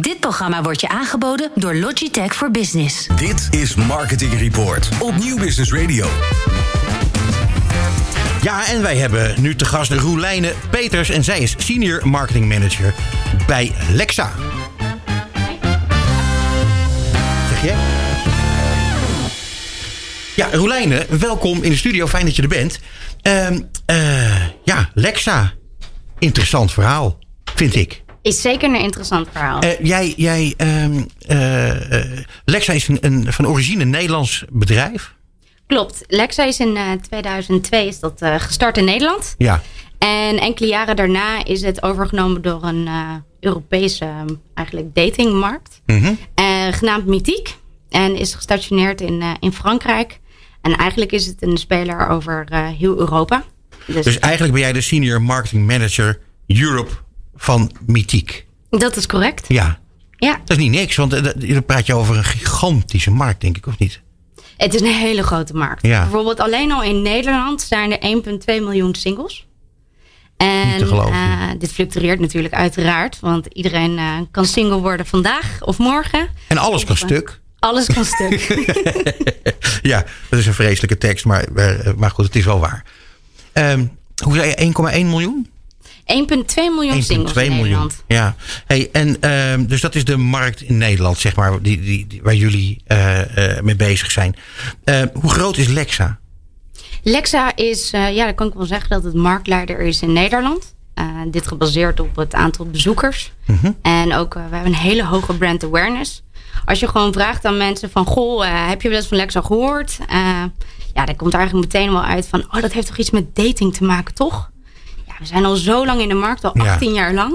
Dit programma wordt je aangeboden door Logitech voor Business. Dit is Marketing Report op Nieuw Business Radio. Ja, en wij hebben nu te gast Roelijne Peters. En zij is Senior Marketing Manager bij Lexa. Zeg je? Ja, Roelijne, welkom in de studio. Fijn dat je er bent. Ehm, eh, ja, Lexa. Interessant verhaal, vind ik. Is zeker een interessant verhaal. Eh, jij, jij, ehm, eh, eh, Lexa is een, een van origine een Nederlands bedrijf. Klopt. Lexa is in eh, 2002 is dat, gestart in Nederland. Ja. En enkele jaren daarna is het overgenomen door een Europese eh, eigenlijk datingmarkt. Mhm. genaamd Mythique. En is gestationeerd in, in Frankrijk. En eigenlijk is het een speler over heel Europa. Dus, Dus eigenlijk ben jij de Senior Marketing Manager Europe van Mythique. dat is correct. Ja, Ja, dat is niet niks, want eh, dan praat je over een gigantische markt, denk ik, of niet? het is een hele grote markt. Ja. Bijvoorbeeld alleen al in Nederland zijn er 1,2 miljoen singles. En Niet te geloven. eh, dit fluctueert natuurlijk uiteraard. Want iedereen eh, kan single worden vandaag of morgen. En alles kan stuk. Alles kan stuk. Ja, dat is een vreselijke tekst, maar, maar goed, het is wel waar. Ehm, hoe zei je, 1,1 miljoen? 1,2 miljoen singles 1,2 in miljoen. Nederland. Ja, hey, en ehm, dus dat is de markt in Nederland, zeg maar, die, die, die- waar jullie eh, eh, mee bezig zijn. Eh, hoe groot is Lexa? Lexa is, eh, ja, dan kan ik wel zeggen dat het marktleider is in Nederland. Dit gebaseerd op het aantal bezoekers. Mhm. En ook, we hebben een hele hoge brand awareness. Als je gewoon vraagt aan mensen van, goh, heb je wel eens van Lexa gehoord? Eh, ja, daar komt eigenlijk meteen wel uit van, oh, dat heeft toch iets met dating te maken, toch? Ja, we zijn al zo lang in de markt, al Ja. 18 jaar lang.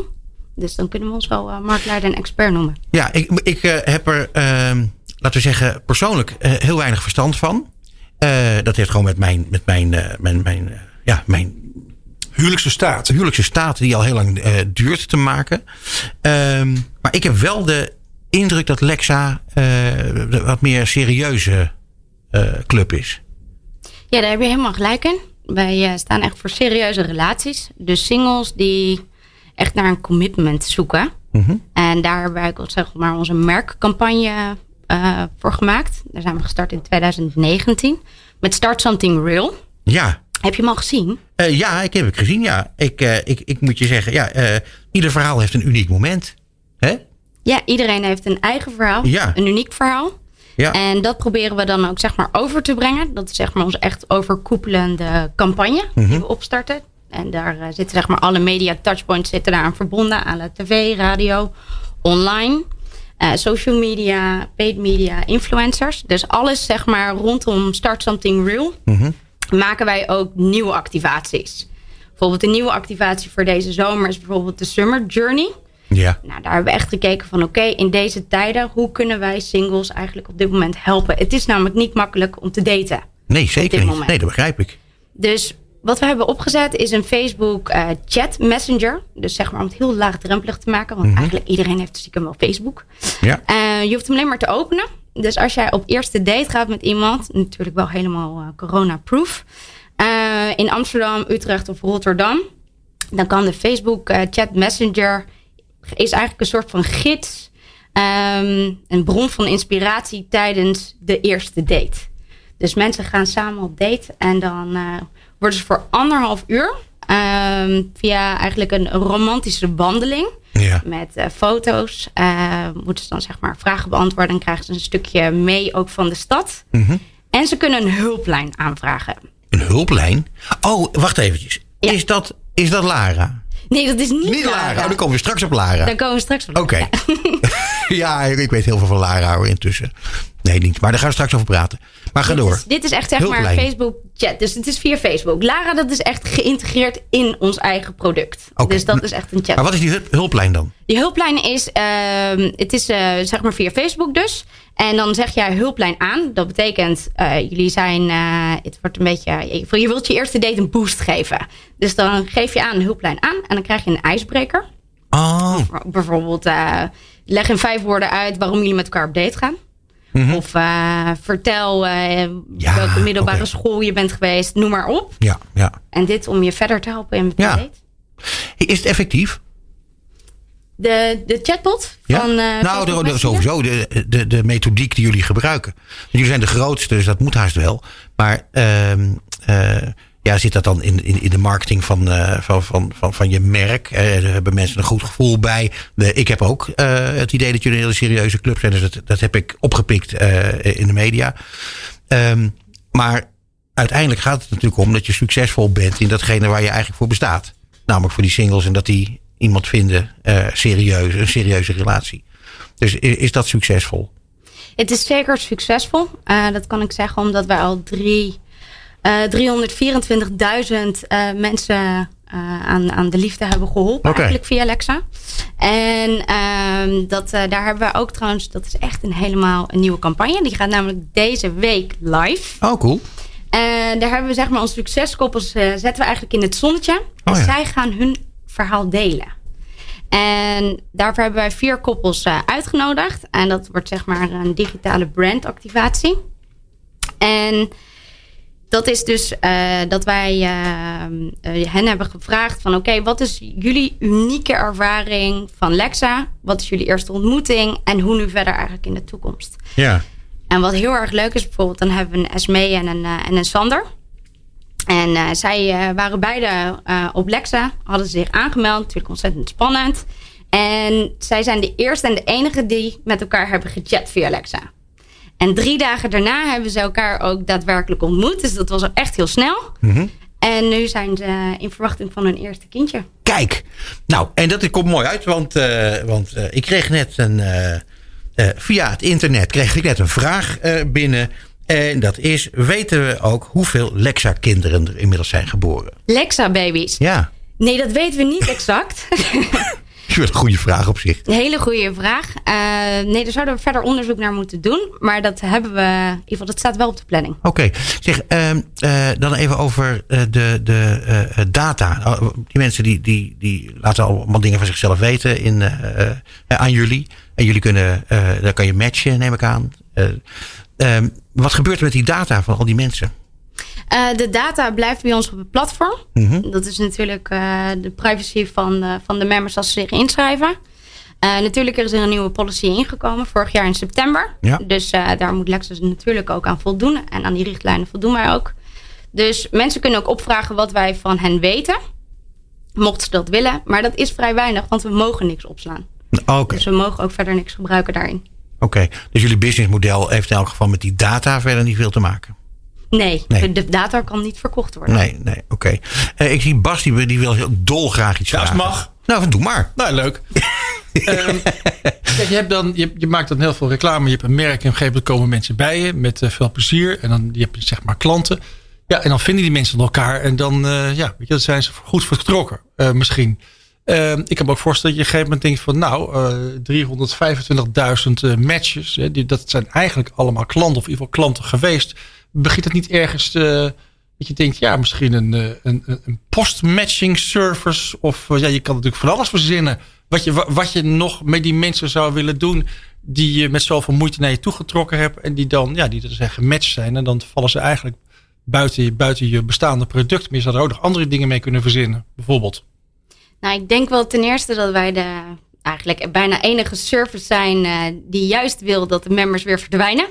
Dus dan kunnen we ons wel eh, marktleider en expert noemen. Ja, ik, ik eh, heb er, ehm, laten we zeggen, persoonlijk eh, heel weinig verstand van. Eh, dat heeft gewoon met mijn, met mijn, eh, mijn, mijn, ja, mijn Huwelijkse staat. huwelijkse staat die al heel lang eh, duurt te maken. Ehm, maar ik heb wel de indruk dat Lexa eh, de wat meer serieuze eh, club is. Ja, daar heb je helemaal gelijk in. Wij eh, staan echt voor serieuze relaties. Dus singles die echt naar een commitment zoeken. Mhm. En daar hebben wij ook, zeg maar onze merkcampagne eh, voor gemaakt. Daar zijn we gestart in 2019 met Start Something Real. Ja, Heb je hem al gezien? Eh, ja, ik heb het gezien. Ja, ik, ik, ik moet je zeggen, ja, ieder verhaal heeft een uniek moment. Hè? Ja, iedereen heeft een eigen verhaal. Ja. Een uniek verhaal. Ja. En dat proberen we dan ook zeg maar over te brengen. Dat is zeg maar onze echt overkoepelende campagne Mhm. die we opstarten. En daar eh, zitten zeg maar alle media touchpoints zitten daar aan verbonden. Aan de tv, radio, online, eh, social media, paid media, influencers. Dus alles zeg maar rondom Start Something Real Mhm. maken wij ook nieuwe activaties. Bijvoorbeeld een nieuwe activatie voor deze zomer is bijvoorbeeld de Summer Journey. Ja. Nou, daar hebben we echt gekeken van oké, in deze tijden, hoe kunnen wij singles eigenlijk op dit moment helpen? Het is namelijk niet makkelijk om te daten. Nee, zeker niet. moment. Nee, dat begrijp ik. Dus wat we hebben opgezet is een Facebook eh, chat messenger. Dus zeg maar om het heel laagdrempelig te maken. Want eigenlijk iedereen heeft stiekem wel Facebook. Ja. Eh, je hoeft hem alleen maar te openen. Dus als jij op eerste date gaat met iemand, natuurlijk wel helemaal eh, corona-proof. in Amsterdam, Utrecht of Rotterdam. Dan kan de Facebook chat messenger is eigenlijk een soort van gids. ehm, een bron van inspiratie tijdens de eerste date. Dus mensen gaan samen op date en dan eh, worden ze voor anderhalf uur ehm, via eigenlijk een romantische wandeling Ja. met eh, foto's eh, moeten ze dan zeg maar vragen beantwoorden en krijgen ze een stukje mee ook van de stad. Mhm. En ze kunnen een hulplijn aanvragen. Een hulplijn? Oh, wacht eventjes. Ja. Is, dat, is dat Lara? Nee, dat is niet, Niet Lara. Lara. Oh, dan komen we straks op Lara. Daar komen we straks op. Oké. ja, ik weet heel veel van Lara intussen. Nee, niet. Maar daar gaan we straks over praten. Maar ga Dit door. is, dit is echt zeg maar. Facebook chat. Dus het is via Facebook. Lara, dat is echt geïntegreerd in ons eigen product. Dus dat is echt een chat. Maar wat is die hulp- hulplijn dan? Die hulplijn is, ehm, het is eh, zeg maar via Facebook dus. En dan zeg jij hulplijn aan. Dat betekent, eh, jullie zijn, eh, het wordt een beetje, je, je wilt je eerste date een boost geven. Dus dan geef je aan een hulplijn aan en dan krijg je een ijsbreker. Oh, Bijvoorbeeld, leg in vijf woorden uit waarom jullie met elkaar op date gaan. Of eh, vertel Mhm. Ja, welke middelbare school je bent geweest, noem maar op. ja, ja. En dit om je verder te helpen in de Ja. Is het effectief? De, de chatbot Ja? van. eh, nou, de, de- sowieso de, de, de methodiek die jullie gebruiken. Jullie zijn de grootste, dus dat moet haast wel. Maar ehm, eh, ja, zit dat dan in, in, de marketing van, eh, van, van, van, van je merk? Eh, daar hebben mensen een goed gevoel bij. Ik heb ook eh, het idee dat jullie een hele serieuze club zijn. Dus dat, dat heb ik opgepikt in de media. Ehm, maar uiteindelijk gaat het natuurlijk om dat je succesvol bent in datgene waar je eigenlijk voor bestaat. Namelijk voor die singles en dat die iemand vinden serieus, een serieuze relatie. Dus i- is dat succesvol? Het is zeker succesvol. Dat kan ik zeggen omdat wij al drie, 324.000 eh, mensen eh, aan, aan de liefde hebben geholpen. Eigenlijk via Alexa. En ehm, dat, eh, daar hebben we ook trouwens, dat is echt een helemaal een nieuwe campagne. Die gaat namelijk deze week live. Oh, cool. En daar hebben we zeg maar onze succeskoppels eh, zetten we eigenlijk in het zonnetje. En Oh ja. zij gaan hun verhaal delen. En daarvoor hebben wij vier koppels eh, uitgenodigd. En dat wordt zeg maar een digitale brandactivatie. En dat is dus eh, dat wij eh, eh, hen hebben gevraagd van... oké, wat is jullie unieke ervaring van Lexa? Wat is jullie eerste ontmoeting? En hoe nu verder eigenlijk in de toekomst? Ja. En wat heel erg leuk is, bijvoorbeeld, dan hebben we een Esme en een, en een Sander. En zij waren beide op Lexa, hadden ze zich aangemeld. Natuurlijk ontzettend spannend. En zij zijn de eerste en de enige die met elkaar hebben gechat via Lexa. En drie dagen daarna hebben ze elkaar ook daadwerkelijk ontmoet. Dus dat was echt heel snel. En nu zijn ze in verwachting van hun eerste kindje. Kijk, nou, en dat komt mooi uit, want, eh, want eh, ik kreeg net een. eh, via het internet kreeg ik net een vraag binnen. En dat is: weten we ook hoeveel Lexa-kinderen er inmiddels zijn geboren? Lexa-baby's. Ja, Nee, dat weten we niet exact. is een goede vraag op zich. Een hele goede vraag. Eh, nee, daar zouden we verder onderzoek naar moeten doen. Maar dat hebben we, in ieder geval, dat staat wel op de planning. Oké, zeg, ehm, eh, dan even over eh, de, de data. Oh, Die mensen die, die, die laten allemaal dingen van zichzelf weten in, aan jullie. En jullie kunnen, dan kan je matchen, neem ik aan. Eh, ehm, wat gebeurt er met die data van al die mensen? Eh, de data blijft bij ons op het platform. Dat is natuurlijk eh, de privacy van, eh, van de members als ze zich inschrijven. Natuurlijk is er een nieuwe policy ingekomen vorig jaar in september. Ja. Dus daar moet Lexus natuurlijk ook aan voldoen. En aan die richtlijnen voldoen wij ook. Dus mensen kunnen ook opvragen wat wij van hen weten. Mochten ze dat willen. Maar dat is vrij weinig, want we mogen niks opslaan. Oké, Dus we mogen ook verder niks gebruiken daarin. oké. dus jullie businessmodel heeft in elk geval met die data verder niet veel te maken. Nee, Nee. De, data kan niet verkocht worden. Nee, nee, oké. Eh, ik zie Bas, die, die wil heel dolgraag iets Ja, vragen. het mag. Nou, doe maar. Nou, leuk. Ehm, kijk, je, hebt dan, je, je maakt dan heel veel reclame. Je hebt een merk en op een gegeven moment komen mensen bij je met eh, veel plezier. En dan je hebt je zeg maar klanten. Ja, en dan vinden die mensen elkaar. En dan, eh, ja, weet je, dan zijn ze goed vertrokken eh, misschien. Ehm, ik kan me ook voorstellen dat je op een gegeven moment denkt van... nou, eh 325.000 eh, matches. Hè, die, dat zijn eigenlijk allemaal klanten of in ieder geval klanten geweest. Begint het niet ergens... eh, dat je denkt, ja, misschien een, eh, een, een- post-matching service. Of eh, ja, je kan natuurlijk van alles verzinnen. Wat je, wa- wat je nog met die mensen zou willen doen. Die je met zoveel moeite naar je toe getrokken hebt. En die dan, ja, die zijn gematcht zijn. En dan vallen ze eigenlijk buiten, buiten je bestaande product. Maar je zou er ook nog andere dingen mee kunnen verzinnen. Bijvoorbeeld. Nou, ik denk wel ten eerste dat wij de eigenlijk bijna enige service zijn die juist wil dat de members weer verdwijnen.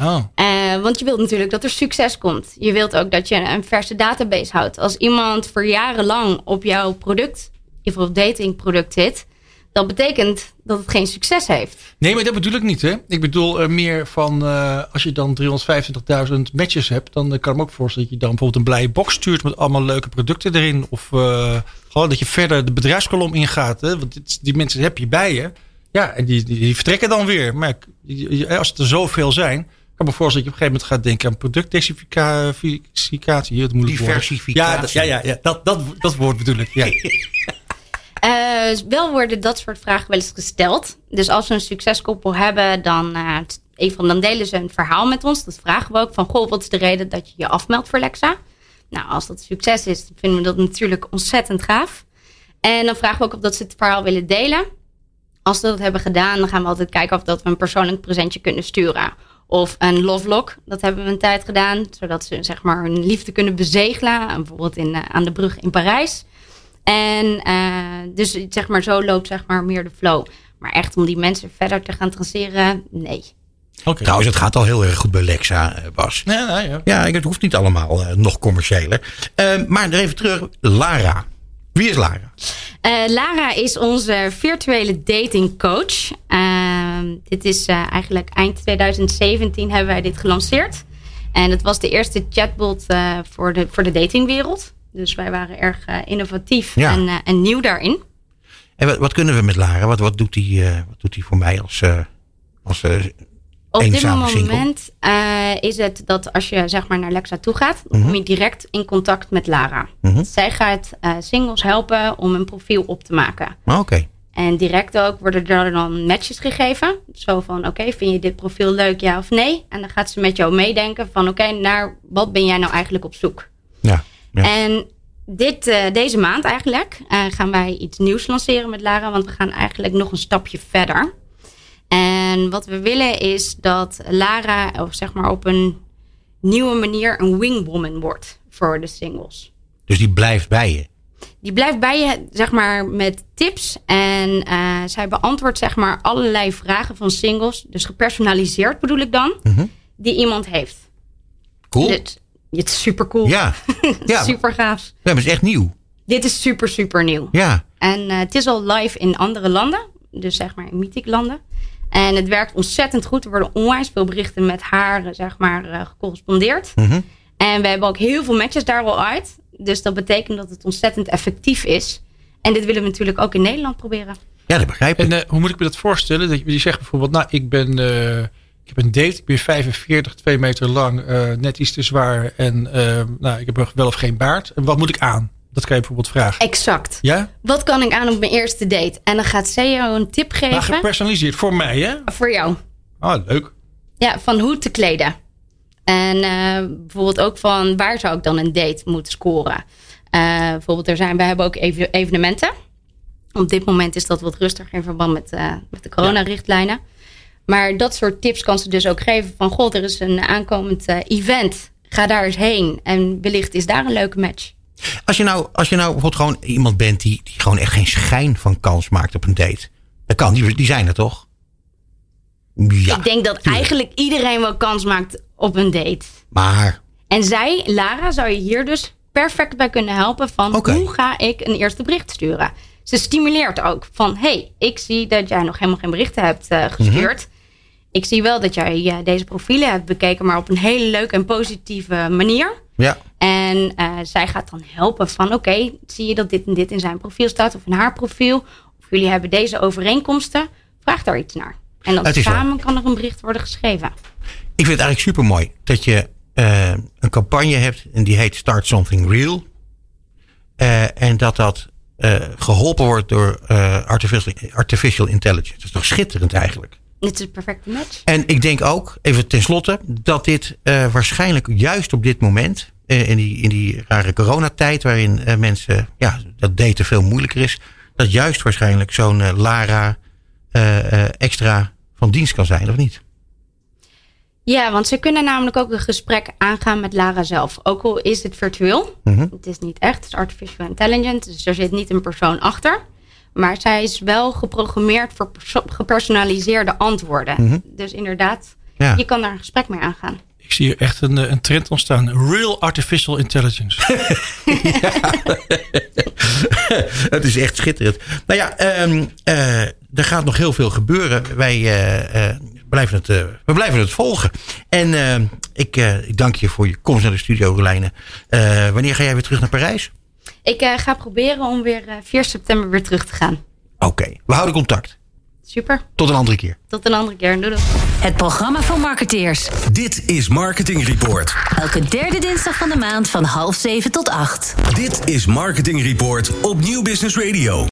Oh. Eh, want je wilt natuurlijk dat er succes komt. Je wilt ook dat je een verse database houdt. Als iemand voor jarenlang op jouw product, geval datingproduct zit, dat betekent dat het geen succes heeft. Nee, maar dat bedoel ik niet. Hè? Ik bedoel eh, meer van eh, als je dan 325.000 matches hebt, dan kan ik me ook voorstellen dat je dan bijvoorbeeld een blije box stuurt met allemaal leuke producten erin. Of gewoon dat je verder de bedrijfskolom ingaat. Hè? Want dit- die mensen heb je bij je. Ja, en die, die, die vertrekken dan weer. Maar als het er zoveel zijn, kan me voorstellen dat je op een gegeven moment gaat denken aan productdiversificatie. Het moeilijk woord. Diversificatie. Ja, dat- ja, ja, ja dat, dat, dat woord bedoel ik. Ja. Eh, wel worden dat soort vragen wel eens gesteld. Dus als we een succeskoppel hebben, dan, eh, een van, dan delen ze een verhaal met ons. Dat vragen we ook van, goh, wat is de reden dat je je afmeldt voor Lexa? Nou, als dat succes is, dan vinden we dat natuurlijk ontzettend gaaf. En dan vragen we ook of dat ze het verhaal willen delen. Als ze dat hebben gedaan, dan gaan we altijd kijken of dat we een persoonlijk presentje kunnen sturen. Of een love lock, dat hebben we een tijd gedaan. Zodat ze zeg maar hun liefde kunnen bezegelen. Bijvoorbeeld in, eh, aan de brug in Parijs. En eh, dus zeg maar, zo loopt zeg maar meer de flow. Maar echt om die mensen verder te gaan traceren, nee. Oké. Trouwens, het gaat al heel erg goed bij Lexa, eh, Bas. Ja, nou ja. Ja, het hoeft niet allemaal eh, nog commerciëler. Eh, maar even terug, Lara. Wie is Lara? Eh, Lara is onze virtuele datingcoach. Ehm dit is eh, eigenlijk eind 2017 hebben wij dit gelanceerd. En het was de eerste chatbot eh, voor, de, voor de datingwereld. Dus wij waren erg eh, innovatief Ja. en, en nieuw daarin. En wat, wat kunnen we met Lara? Wat, wat, doet die, wat doet die voor mij als, als Op dit moment is het dat als je zeg maar naar Lexa toe gaat, dan kom je direct in contact met Lara. Mhm. Zij gaat singles helpen om een profiel op te maken. Ah, Oké. En direct ook worden er dan matches gegeven. Zo van, oké, vind je dit profiel leuk, ja of nee? En dan gaat ze met jou meedenken van, oké, naar wat ben jij nou eigenlijk op zoek? Ja. ja. En dit, eh, deze maand eigenlijk eh, gaan wij iets nieuws lanceren met Lara. Want we gaan eigenlijk nog een stapje verder. En wat we willen is dat Lara of zeg maar op een nieuwe manier een wingwoman wordt voor de singles. Dus die blijft bij je. Die blijft bij je, zeg maar, met tips. En eh, zij beantwoordt, zeg maar, allerlei vragen van singles. Dus gepersonaliseerd bedoel ik dan. Die iemand heeft. Cool. Dit, dit is super cool. Ja. Ja, super gaaf. ja, maar het is echt nieuw. Dit is super, super nieuw. Ja. En eh, het is al live in andere landen. Dus zeg maar in mythic landen. En het werkt ontzettend goed. Er worden onwijs veel berichten met haar, eh, zeg maar, eh, gecorrespondeerd. Mhm. En we hebben ook heel veel matches daar al uit. Dus dat betekent dat het ontzettend effectief is. En dit willen we natuurlijk ook in Nederland proberen. Ja, dat begrijp ik. En eh, hoe moet ik me dat voorstellen? Dat je, je zegt bijvoorbeeld, nou, ik ben, eh, ik heb een date, ik ben 45, 2 meter lang, eh, net iets te zwaar en nou, ik heb wel of geen baard. En wat moet ik aan? Dat kan je bijvoorbeeld vragen. Exact. Ja? Wat kan ik aan op mijn eerste date? En dan gaat zij jou een tip Maar geven gepersonaliseerd voor mij, hè? voor jou. Ah, leuk. Ja, van hoe te kleden. En eh, bijvoorbeeld ook van waar zou ik dan een date moeten scoren. Eh, bijvoorbeeld er zijn, we hebben ook even- evenementen. Op dit moment is dat wat rustiger in verband met, eh, met de coronarichtlijnen. Maar dat soort tips kan ze dus ook geven van... God, er is een aankomend event. Ga daar eens heen. En wellicht is daar een leuke match. Als je nou, als je nou bijvoorbeeld gewoon iemand bent die, die gewoon echt geen schijn van kans maakt op een date. Dat kan, die, die zijn er toch? Ja, Ik denk dat eigenlijk iedereen wel kans maakt op een date. maar En zij, Lara, zou je hier dus perfect bij kunnen helpen van hoe ga ik een eerste bericht sturen. Ze stimuleert ook van hey, ik zie dat jij nog helemaal geen berichten hebt eh, gestuurd. Ik zie wel dat jij eh, deze profielen hebt bekeken, maar op een hele leuke en positieve manier. ja. En eh, zij gaat dan helpen van oké, zie je dat dit en dit in zijn profiel staat of in haar profiel. Of jullie hebben deze overeenkomsten. Vraag daar iets naar. En dan samen kan er een bericht worden geschreven. Ik vind het eigenlijk super mooi dat je eh, een campagne hebt en die heet Start Something Real. Eh, en dat dat eh, geholpen wordt door artificial, artificial intelligence. Dat is toch schitterend eigenlijk. Dit is een perfecte match. En ik denk ook, even tenslotte, dat dit waarschijnlijk juist op dit moment, in, die, in die rare coronatijd, waarin mensen, ja, dat daten veel moeilijker is, dat juist waarschijnlijk zo'n Lara extra van dienst kan zijn, of niet? Ja, want ze kunnen namelijk ook een gesprek aangaan met Lara zelf. Ook al is het virtueel. Mhm. Het is niet echt. Het is artificial intelligence. Dus er zit niet een persoon achter. Maar zij is wel geprogrammeerd voor perso- gepersonaliseerde antwoorden. Dus inderdaad, Mhm. Ja. je kan daar een gesprek mee aangaan. Ik zie hier echt een, eh, een trend ontstaan. Real artificial intelligence. Het is echt schitterend. Nou ja, ehm, eh, er gaat nog heel veel gebeuren. Wij eh, eh, blijven, het, eh, we blijven het volgen. En ehm, ik, eh, ik dank je voor je komst naar de studio, Rolijne. Eh, wanneer ga jij weer terug naar Parijs? Ik eh, ga proberen om weer eh, 4 september weer terug te gaan. Oké, we houden contact. Super. Tot een andere keer. Tot een andere keer. Doei doei. Het programma voor marketeers. Dit is Marketing Report. Elke derde dinsdag van de maand van half zeven tot acht. Dit is Marketing Report op Nieuw Business Radio.